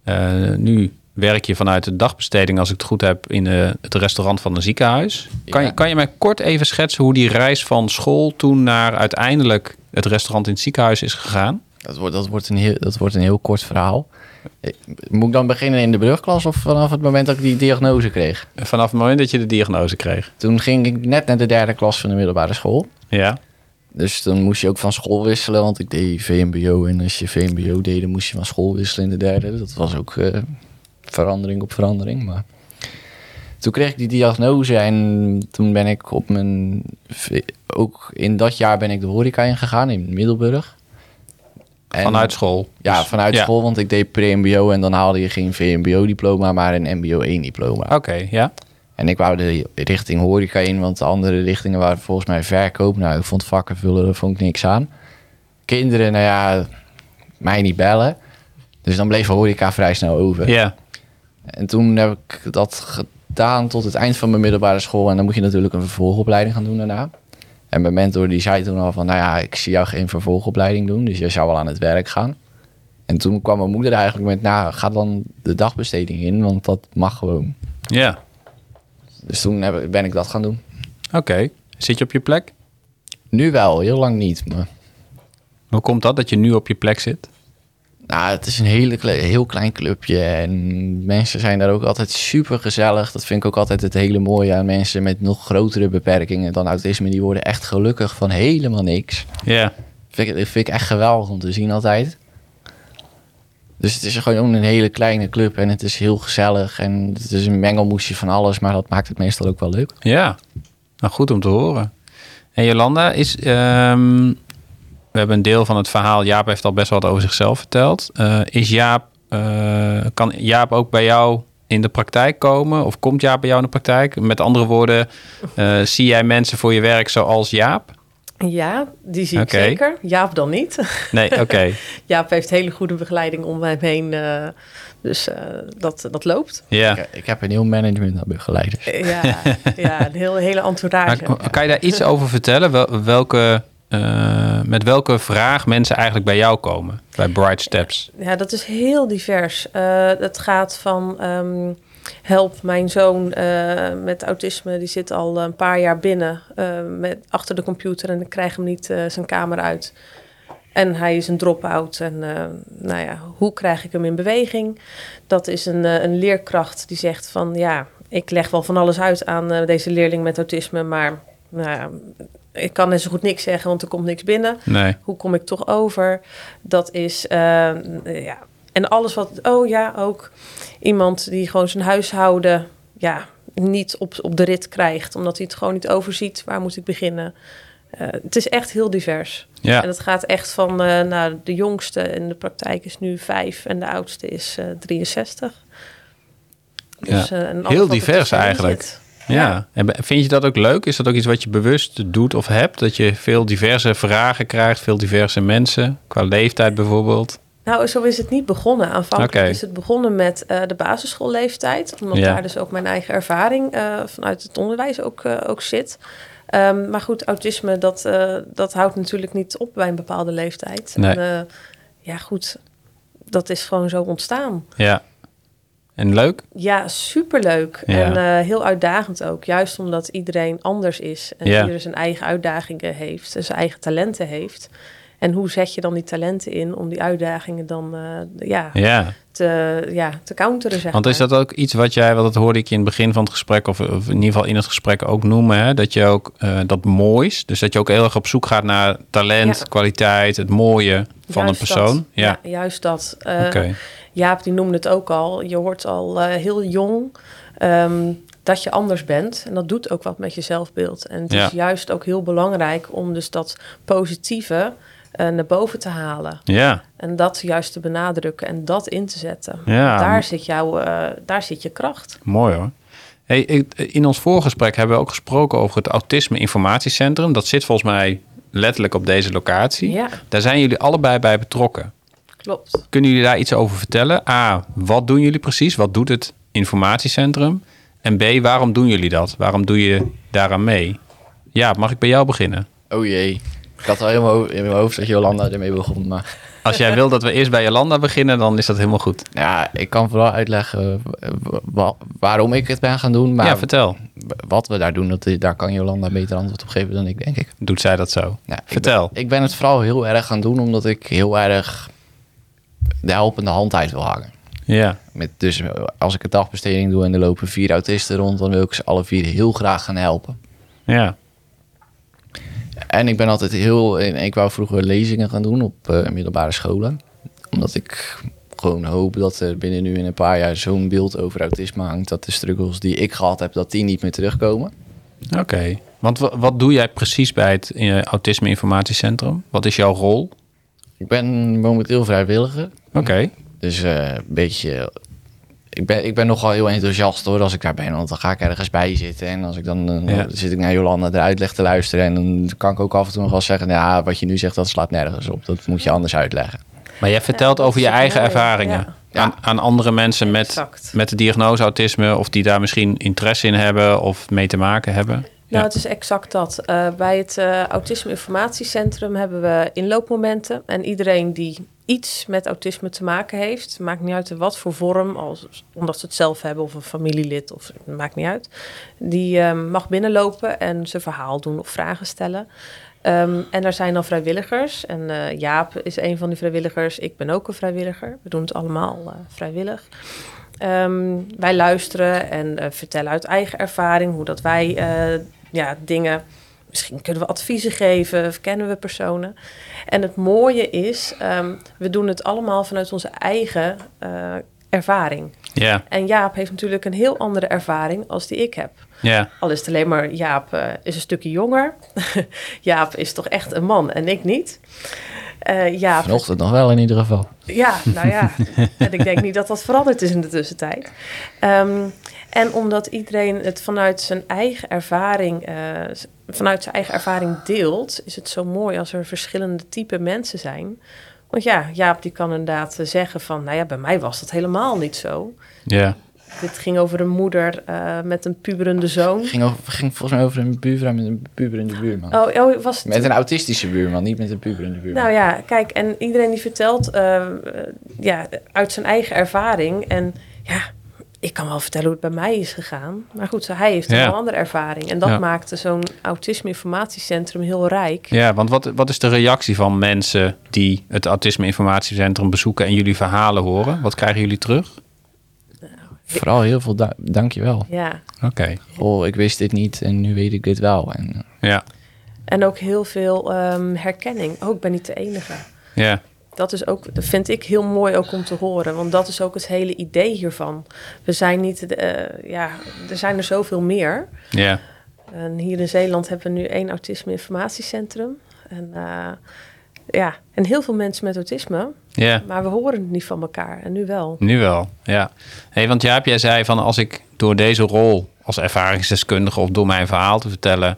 Eh, nu werk je vanuit de dagbesteding, als ik het goed heb, in eh, het restaurant van een ziekenhuis. Kan, Ja. je, kan je mij kort even schetsen hoe die reis van school toen naar uiteindelijk het restaurant in het ziekenhuis is gegaan? Dat wordt, dat, wordt een heel, dat wordt een heel kort verhaal. Eh, Moet ik dan beginnen in de brugklas of vanaf het moment dat ik die diagnose kreeg? Vanaf het moment dat je de diagnose kreeg. Toen ging ik net naar de derde klas van de middelbare school. Ja, Dus dan moest je ook van school wisselen, want ik deed VMBO. En als je VMBO deed, dan moest je van school wisselen in de derde. Dat was ook eh, verandering op verandering. Maar toen kreeg ik die diagnose en toen ben ik op mijn... Ook in dat jaar ben ik de horeca ingegaan in Middelburg. En- vanuit school. Ja, Dus- vanuit ja. school, want ik deed pre-MBO en dan haalde je geen VMBO-diploma, maar een MBO 1-diploma. Oké, ja. En ik wou de richting horeca in, want de andere richtingen waren volgens mij verkoop. Nou, ik vond vakken vullen, daar vond ik niks aan. Kinderen, nou ja, mij niet bellen. Dus dan bleef horeca vrij snel over. Ja, En toen heb ik dat gedaan tot het eind van mijn middelbare school. En dan moet je natuurlijk een vervolgopleiding gaan doen daarna. En mijn mentor die zei toen al van, nou ja, ik zie jou geen vervolgopleiding doen. Dus je zou wel aan het werk gaan. En toen kwam mijn moeder eigenlijk met, nou, ga dan de dagbesteding in, want dat mag gewoon. ja. Dus toen heb, ik- ben ik dat gaan doen. Oké. Zit je op je plek? Nu wel, heel lang niet. Maar, Hoe komt dat dat je nu op je plek zit? Nou, het is een hele, heel klein clubje en mensen zijn daar ook altijd super gezellig. Dat vind ik ook altijd het hele mooie aan mensen met nog grotere beperkingen dan autisme. Die worden echt gelukkig van helemaal niks. Ja. Vind ik, vind ik echt geweldig om te zien altijd. Dus het is gewoon een hele kleine club en het is heel gezellig. En het is een mengelmoesje van alles, maar dat maakt het meestal ook wel leuk. Ja, nou goed om te horen. En Jolanda, is, ehm, we hebben een deel van het verhaal. Jaap heeft al best wel wat over zichzelf verteld. Eh, is Jaap, eh, kan Jaap ook bij jou in de praktijk komen? Of komt Jaap bij jou in de praktijk? Met andere woorden, eh, zie jij mensen voor je werk zoals Jaap? Ja, die zie ik zeker. Jaap dan niet. Nee, oké. (laughs) Jaap heeft hele goede begeleiding om hem heen. eh, dus eh, dat, dat loopt. Ja. Ik, ik heb een heel management aan begeleiders. Ja, ja een heel, hele entourage. Maar kan je daar iets over vertellen? Wel- welke, eh, met welke vraag mensen eigenlijk bij jou komen? Bij Bright Steps. Ja, dat is heel divers. Eh, het gaat van ehm, help mijn zoon eh, met autisme, die zit al een paar jaar binnen eh, met, achter de computer en ik krijg hem niet eh, zijn kamer uit. En hij is een drop-out. En eh, nou ja, hoe krijg ik hem in beweging? Dat is een, eh, een leerkracht die zegt van ja, ik leg wel van alles uit aan eh, deze leerling met autisme, maar nou ik kan net zo goed niks zeggen, want er komt niks binnen. Nee. Hoe kom ik toch over? Dat is, eh, ja. En alles wat, oh ja, ook iemand die gewoon zijn huishouden, ja, niet op, op de rit krijgt, omdat hij het gewoon niet overziet. Waar moet ik beginnen? Eh, het is echt heel divers. Ja. En het gaat echt van, eh nou, de jongste in de praktijk is nu vijf en de oudste is eh 63. Ja. eh, en alles Heel er divers eigenlijk. zit. Ja. En vind je dat ook leuk? Is dat ook iets wat je bewust doet of hebt? Dat je veel diverse vragen krijgt, veel diverse mensen, qua leeftijd bijvoorbeeld? Nou, zo is het niet begonnen. Aanvankelijk is het begonnen met eh, de basisschoolleeftijd. Omdat Ja. daar dus ook mijn eigen ervaring eh, vanuit het onderwijs ook, eh, ook zit. Ehm, maar goed, autisme, dat, dat houdt natuurlijk niet op bij een bepaalde leeftijd. Nee. En, ja, goed, dat is gewoon zo ontstaan. Ja. En leuk? Ja, superleuk. Ja. En eh, heel uitdagend ook. Juist omdat iedereen anders is. En Ja. ieder zijn eigen uitdagingen heeft. En zijn eigen talenten heeft. En hoe zet je dan die talenten in om die uitdagingen dan eh, ja, Ja. te, ja, te counteren, zeg Want is maar. dat ook iets wat jij, want dat hoorde ik je in het begin van het gesprek, of, of in ieder geval in het gesprek ook noemen, hè? dat je ook eh, dat moois, dus dat je ook heel erg op zoek gaat naar talent, Ja. kwaliteit, het mooie van Juist een persoon. Dat. Ja, Ja. juist dat. Oké. Jaap, die noemde het ook al. Je hoort al eh, heel jong ehm, dat je anders bent. En dat doet ook wat met je zelfbeeld. En het Ja. is juist ook heel belangrijk om dus dat positieve eh, naar boven te halen. Ja, En dat juist te benadrukken en dat in te zetten. Ja. Daar, zit jouw, eh, daar zit je kracht. mooi hoor. Hey, in ons voorgesprek hebben we ook gesproken over het Autisme Informatiecentrum. Dat zit volgens mij letterlijk op deze locatie. Ja, Daar zijn jullie allebei bij betrokken. Klopt. Kunnen jullie daar iets over vertellen? A, wat doen jullie precies? Wat doet het informatiecentrum? En B, waarom doen jullie dat? Waarom doe je daaraan mee? Ja, mag ik bij jou beginnen? Oh jee. Ik had al helemaal in mijn hoofd dat Jolanda ermee begon. Maar Als jij wil dat we eerst bij Jolanda beginnen, dan is dat helemaal goed. ja, ik kan vooral uitleggen wa- waarom ik het ben gaan doen. Maar ja, vertel. wat we daar doen, dat, daar kan Jolanda beter antwoord op geven dan ik, denk ik. Doet zij dat zo? Ja, ik Vertel. ben- Ik ben, het vooral heel erg gaan doen omdat ik heel erg de helpende hand uit wil hangen. Ja, Met, dus als ik een dagbesteding doe en er lopen vier autisten rond, dan wil ik ze alle vier heel graag gaan helpen. ja, En ik ben altijd heel. Ik wou vroeger lezingen gaan doen op eh, middelbare scholen. Omdat ik gewoon hoop dat er binnen nu in een paar jaar zo'n beeld over autisme hangt. Dat de struggles die ik gehad heb, dat die niet meer terugkomen. oké. Want wa- wat doe jij precies bij het eh, Autisme Informatiecentrum? Wat is jouw rol? Ik ben momenteel vrijwilliger. Oké, Dus eh, een beetje. Ik ben, ik ben nogal heel enthousiast hoor als ik daar ben. Want dan ga ik ergens bij zitten. En als ik dan, Ja. zit ik naar Jolanda de uitleg te luisteren. En dan kan ik ook af en toe nog wel zeggen. Ja, wat je nu zegt, dat slaat nergens op. Dat moet je anders uitleggen. maar jij vertelt over je eigen ervaringen ja. Aan, aan andere mensen met, Exact. met de diagnose autisme, of die daar misschien interesse in hebben of mee te maken hebben. Nou, het is exact dat. Eh, bij het eh, Autisme Informatiecentrum hebben we inloopmomenten. En iedereen die iets met autisme te maken heeft, maakt niet uit in wat voor vorm, als, omdat ze het zelf hebben of een familielid, of maakt niet uit, die eh, mag binnenlopen en zijn verhaal doen of vragen stellen. Ehm, en er zijn dan vrijwilligers. En eh, Jaap is een van die vrijwilligers. Ik ben ook een vrijwilliger. We doen het allemaal eh, vrijwillig. Ehm, wij luisteren en vertellen uit eigen ervaring hoe dat wij ja, dingen misschien kunnen we adviezen geven, of kennen we personen. En het mooie is, ehm, we doen het allemaal vanuit onze eigen eh, ervaring. Ja, En Jaap heeft natuurlijk een heel andere ervaring als die ik heb. ja, Al is het alleen maar Jaap eh, is een stukje jonger. (laughs) Jaap is toch echt een man en ik niet. Eh Jaap, Vanochtend nog wel in ieder geval. ja, nou ja. (laughs) en ik denk niet dat dat veranderd is in de tussentijd. Ehm, en omdat iedereen het vanuit zijn eigen ervaring, eh, vanuit zijn eigen ervaring deelt, is het zo mooi als er verschillende type mensen zijn. Want ja, Jaap die kan inderdaad eh, zeggen van, nou ja, bij mij was dat helemaal niet zo. ja. Dit ging over een moeder eh, met een puberende zoon. Het ging, over, ging volgens mij over een buurvrouw met een puberende buurman. Oh, oh was het Met een autistische buurman, niet met een puberende buurman. Nou ja, kijk, en iedereen die vertelt ja, uit zijn eigen ervaring. En ja, ik kan wel vertellen hoe het bij mij is gegaan. Maar goed, zo, hij heeft Ja. een andere ervaring. En dat Ja. maakte zo'n autisme-informatiecentrum heel rijk. Ja, want wat, wat is de reactie van mensen die het Autisme Informatiecentrum bezoeken en jullie verhalen horen? Wat krijgen jullie terug? Vooral heel veel da dankjewel. Ja, Oké, Oh, ik wist dit niet en nu weet ik dit wel. En ja, en ook heel veel ehm, herkenning. Oh, ik ben niet de enige. ja, Dat is ook, dat vind ik heel mooi ook om te horen. Want dat is ook het hele idee hiervan. We zijn niet, eh, ja, er zijn er zoveel meer. ja, En hier in Zeeland hebben we nu één autisme-informatiecentrum. En, eh, ja, en heel veel mensen met autisme, ja. maar we horen het niet van elkaar. En nu wel. Nu wel, ja. Hey, want Jaap, jij zei van als ik door deze rol als ervaringsdeskundige of door mijn verhaal te vertellen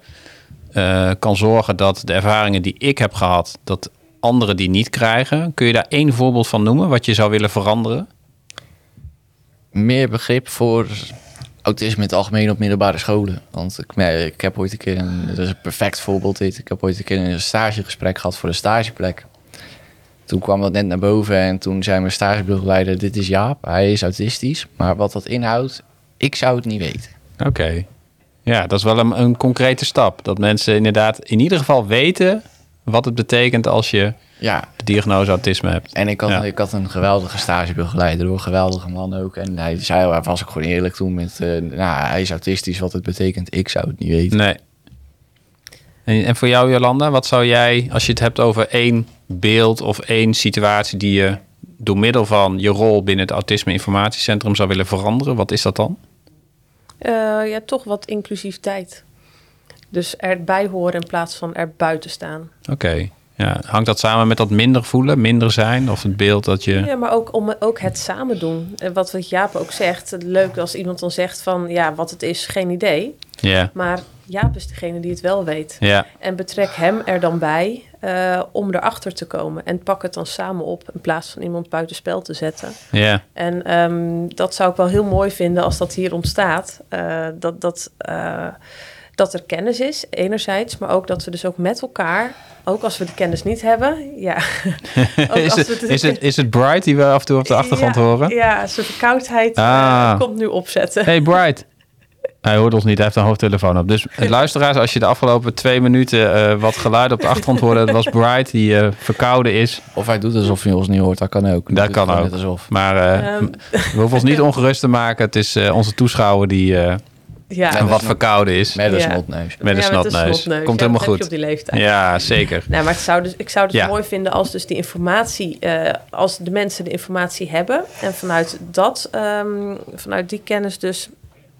eh, kan zorgen dat de ervaringen die ik heb gehad, dat anderen die niet krijgen. Kun je daar één voorbeeld van noemen wat je zou willen veranderen? meer begrip voor autisme in het algemeen op middelbare scholen. Want ik, ik heb ooit een keer, een, dat is een perfect voorbeeld dit. Ik heb ooit een keer een stagegesprek gehad voor een stageplek. Toen kwam dat net naar boven en toen zei mijn stagebegeleider, dit is Jaap, hij is autistisch. Maar wat dat inhoudt, ik zou het niet weten. Oké. Ja, dat is wel een, een concrete stap. Dat mensen inderdaad in ieder geval weten wat het betekent als je Ja, de diagnose autisme hebt. en ik had, Ja. ik had een geweldige stagebegeleider, hoor, geweldige man ook. En hij zei, hij was ook gewoon eerlijk toen met, eh, nou, hij is autistisch, wat het betekent, ik zou het niet weten. Nee. En, en voor jou, Jolanda, wat zou jij, als je het hebt over één beeld of één situatie die je door middel van je rol binnen het Autisme Informatiecentrum zou willen veranderen, wat is dat dan? Eh, ja, toch wat inclusiviteit. Dus erbij horen in plaats van er buiten staan. Oké. Ja, hangt dat samen met dat minder voelen, minder zijn? Of het beeld dat je... Ja, maar ook, om, ook het samen doen. En wat, wat Jaap ook zegt, leuk als iemand dan zegt van... ja, wat het is, geen idee. Ja, Maar Jaap is degene die het wel weet. ja, En betrek hem er dan bij eh, om erachter te komen. En pak het dan samen op in plaats van iemand buitenspel te zetten. ja, En ehm, dat zou ik wel heel mooi vinden als dat hier ontstaat. Eh, dat, dat, eh, dat er kennis is, enerzijds. Maar ook dat we dus ook met elkaar, ook als we de kennis niet hebben... Ja, (laughs) ook Is als het, we de- is, het, is het Bright die we af en toe op de achtergrond ja, horen? Ja, zijn verkoudheid eh, Ah. komt nu opzetten. Hey (laughs) Bright. Hij hoort ons niet, hij heeft een hoofdtelefoon op. Dus eh, luisteraars, als je de afgelopen twee minuten eh, wat geluid op de achtergrond hoorde, dat was Bright die eh, verkouden is. Of hij doet alsof hij ons niet hoort, dat kan ook. Dat kan ook. alsof. Maar eh, Ehm, we hoeven ons niet ongerust te maken. Het is eh, onze toeschouwer die eh, ja, dat wat verkouden is. Met een Ja. snotneus. Met een Ja, snotneus. snotneus. Komt Ja, helemaal goed. op die leeftijd. Ja, zeker. Nee, maar het zou dus, ik zou het Ja. mooi vinden als dus die informatie, eh, als de mensen de informatie hebben en vanuit dat, ehm, vanuit die kennis dus,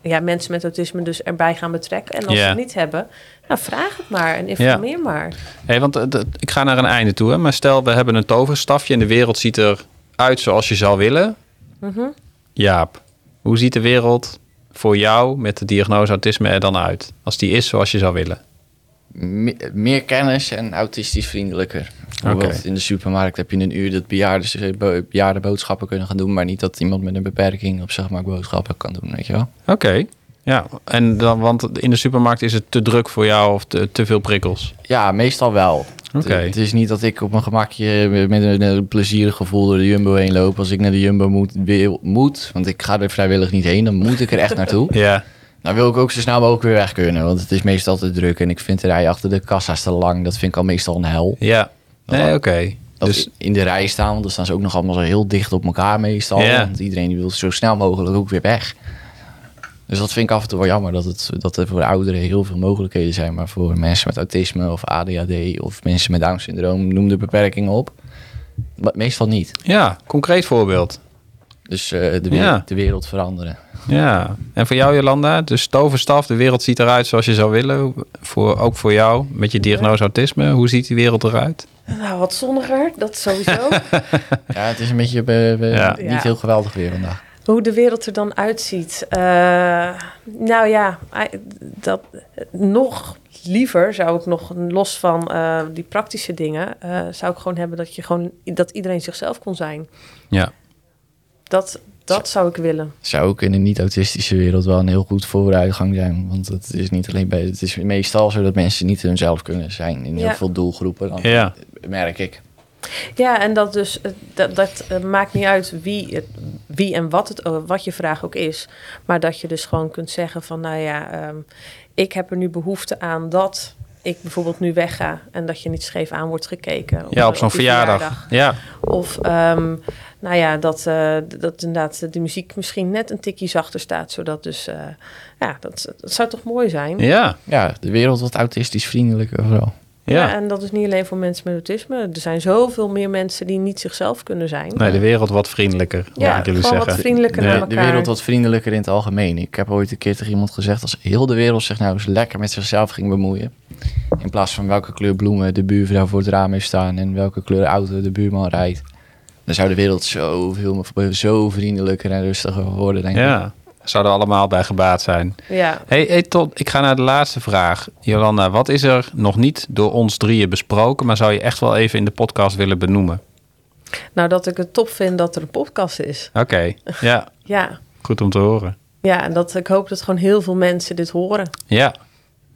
ja, mensen met autisme dus erbij gaan betrekken. En als Ja. ze het niet hebben, nou vraag het maar en informeer maar. Hey, want eh, ik ga naar een einde toe. Hè? Maar stel, we hebben een toverstafje en de wereld ziet eruit zoals je zou willen. Mhm. Jaap, hoe ziet de wereld voor jou met de diagnose autisme er dan uit? Als die is zoals je zou willen. Me- meer kennis en autistisch vriendelijker. Bijvoorbeeld in de supermarkt heb je een uur dat bejaarden boodschappen kunnen gaan doen, maar niet dat iemand met een beperking op zeg maar boodschappen kan doen, weet je wel? Oké. Ja, en dan, want in de supermarkt is het te druk voor jou of te, te veel prikkels. Ja, meestal wel. Oké. Het, het is niet dat ik op mijn gemakje met een, een plezierig gevoel door de Jumbo heen loop. Als ik naar de Jumbo moet, wil, moet, want ik ga er vrijwillig niet heen, dan moet ik er echt naartoe. (laughs) Ja, Dan wil ik ook zo snel mogelijk weer weg kunnen, want het is meestal te druk en ik vind de rij achter de kassa's te lang. Dat vind ik al meestal een hel. ja. Nee, oké. Dus in de rij staan, want dan staan ze ook nog allemaal zo heel dicht op elkaar meestal. Ja. Want iedereen die wil zo snel mogelijk ook weer weg. Dus dat vind ik af en toe wel jammer, dat, het, dat er voor ouderen heel veel mogelijkheden zijn. Maar voor mensen met autisme of ADHD of mensen met Down-syndroom, noem de beperkingen op. Maar meestal niet. Ja, concreet voorbeeld. Dus eh, de, wereld, Ja. de wereld veranderen. Ja, en voor jou Jolanda, dus toverstaf, de wereld ziet eruit zoals je zou willen. Voor, ook voor jou, met je diagnose autisme, hoe ziet die wereld eruit? Nou, wat zonniger, dat sowieso. (laughs) Ja, het is een beetje eh, Ja. niet Ja. heel geweldig weer vandaag. Hoe de wereld er dan uitziet. Eh, nou ja, dat, nog liever zou ik nog los van eh, die praktische dingen, eh, zou ik gewoon hebben dat je gewoon dat iedereen zichzelf kon zijn. Ja. Dat, dat zou ik willen. Zou ook in een niet-autistische wereld wel een heel goed vooruitgang zijn. Want het is niet alleen bij. Het is meestal zo dat mensen niet hunzelf kunnen zijn in heel Ja. veel doelgroepen. Dan Ja. merk ik. Ja, en dat dus, eh, dat, dat eh, maakt niet uit wie, het, wie en wat, het, eh, wat je vraag ook is. Maar dat je dus gewoon kunt zeggen van, nou ja, ehm, ik heb er nu behoefte aan dat ik bijvoorbeeld nu wegga. En dat je niet scheef aan wordt gekeken. Ja, op zo'n verjaardag. Ja, Of, ehm, nou ja, dat, eh, dat inderdaad de muziek misschien net een tikje zachter staat. Zodat dus, eh, ja, dat, dat zou toch mooi zijn? ja, Ja, de wereld wat autistisch vriendelijker vooral. Ja. en dat is niet alleen voor mensen met autisme. Er zijn zoveel meer mensen die niet zichzelf kunnen zijn. Nee, de wereld wat vriendelijker, Ja, ik gewoon zeggen. wat vriendelijker Ja. naar De, de elkaar. wereld wat vriendelijker in het algemeen. Ik heb ooit een keer tegen iemand gezegd... als heel de wereld zich nou eens lekker met zichzelf ging bemoeien... in plaats van welke kleur bloemen de buurvrouw voor het raam heeft staan... en welke kleur auto de buurman rijdt... dan zou de wereld zoveel, zo vriendelijker en rustiger worden, denk ik. Ja, zouden we allemaal bij gebaat zijn. Ja, Hey, hey, tot, ik ga naar de laatste vraag. Jolanda, wat is er nog niet door ons drieën besproken, maar zou je echt wel even in de podcast willen benoemen? nou dat ik het top vind dat er een podcast is. Oké, ja, (laughs) Ja, goed om te horen. ja en dat, ik hoop dat gewoon heel veel mensen dit horen. Ja,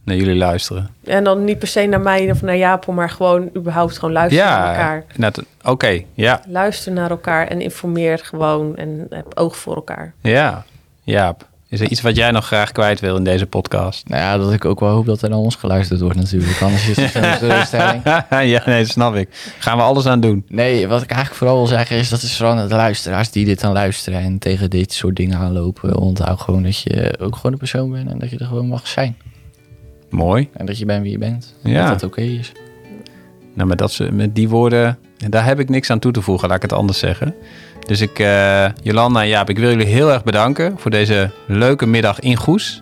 naar jullie luisteren. En dan niet per se naar mij of naar Jaapel, maar gewoon überhaupt gewoon luisteren naar Ja, elkaar. net- oké, ja, Luister naar elkaar en informeer gewoon en heb oog voor elkaar. ja. Jaap, is er iets wat jij nog graag kwijt wil in deze podcast? Nou ja, dat ik ook wel hoop dat er naar ons geluisterd wordt natuurlijk. Anders is het een teleurstelling. (laughs) ja, nee, dat snap ik. Gaan we alles aan doen. Nee, wat ik eigenlijk vooral wil zeggen is dat het vooral de luisteraars die dit dan luisteren en tegen dit soort dingen aanlopen. Onthoud gewoon dat je ook gewoon een persoon bent en dat je er gewoon mag zijn. Mooi. En dat je bent wie je bent. Ja. Dat dat oké is. Nou, met, dat, ze- met die woorden, daar heb ik niks aan toe te voegen, laat ik het anders zeggen. Dus ik, eh, Jolanda en Jaap, ik wil jullie heel erg bedanken voor deze leuke middag in Goes.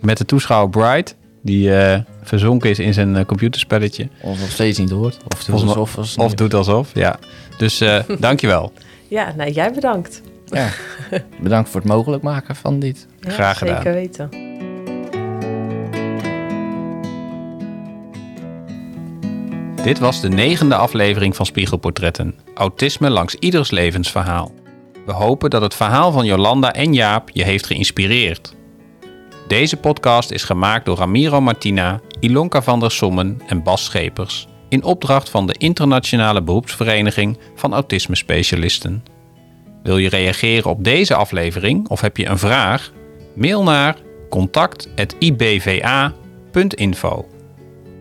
Met de toeschouwer Bright, die eh, verzonken is in zijn eh, computerspelletje. Ons nog steeds niet hoort. Of doet alsof. Als Of doet alsof, ja. Dus eh (laughs) dankjewel. Ja, nou jij bedankt. Ja. (laughs) Bedankt voor het mogelijk maken van dit. Ja, Graag gedaan. Zeker weten. Dit was de negende aflevering van Spiegelportretten. Autisme langs ieders levensverhaal. We hopen dat het verhaal van Jolanda en Jaap je heeft geïnspireerd. Deze podcast is gemaakt door Ramiro Martina, Ilonka van der Sommen en Bas Schepers. In opdracht van de Internationale Beroepsvereniging van Autisme Specialisten. Wil je reageren op deze aflevering of heb je een vraag? Mail naar contact.ibva.info.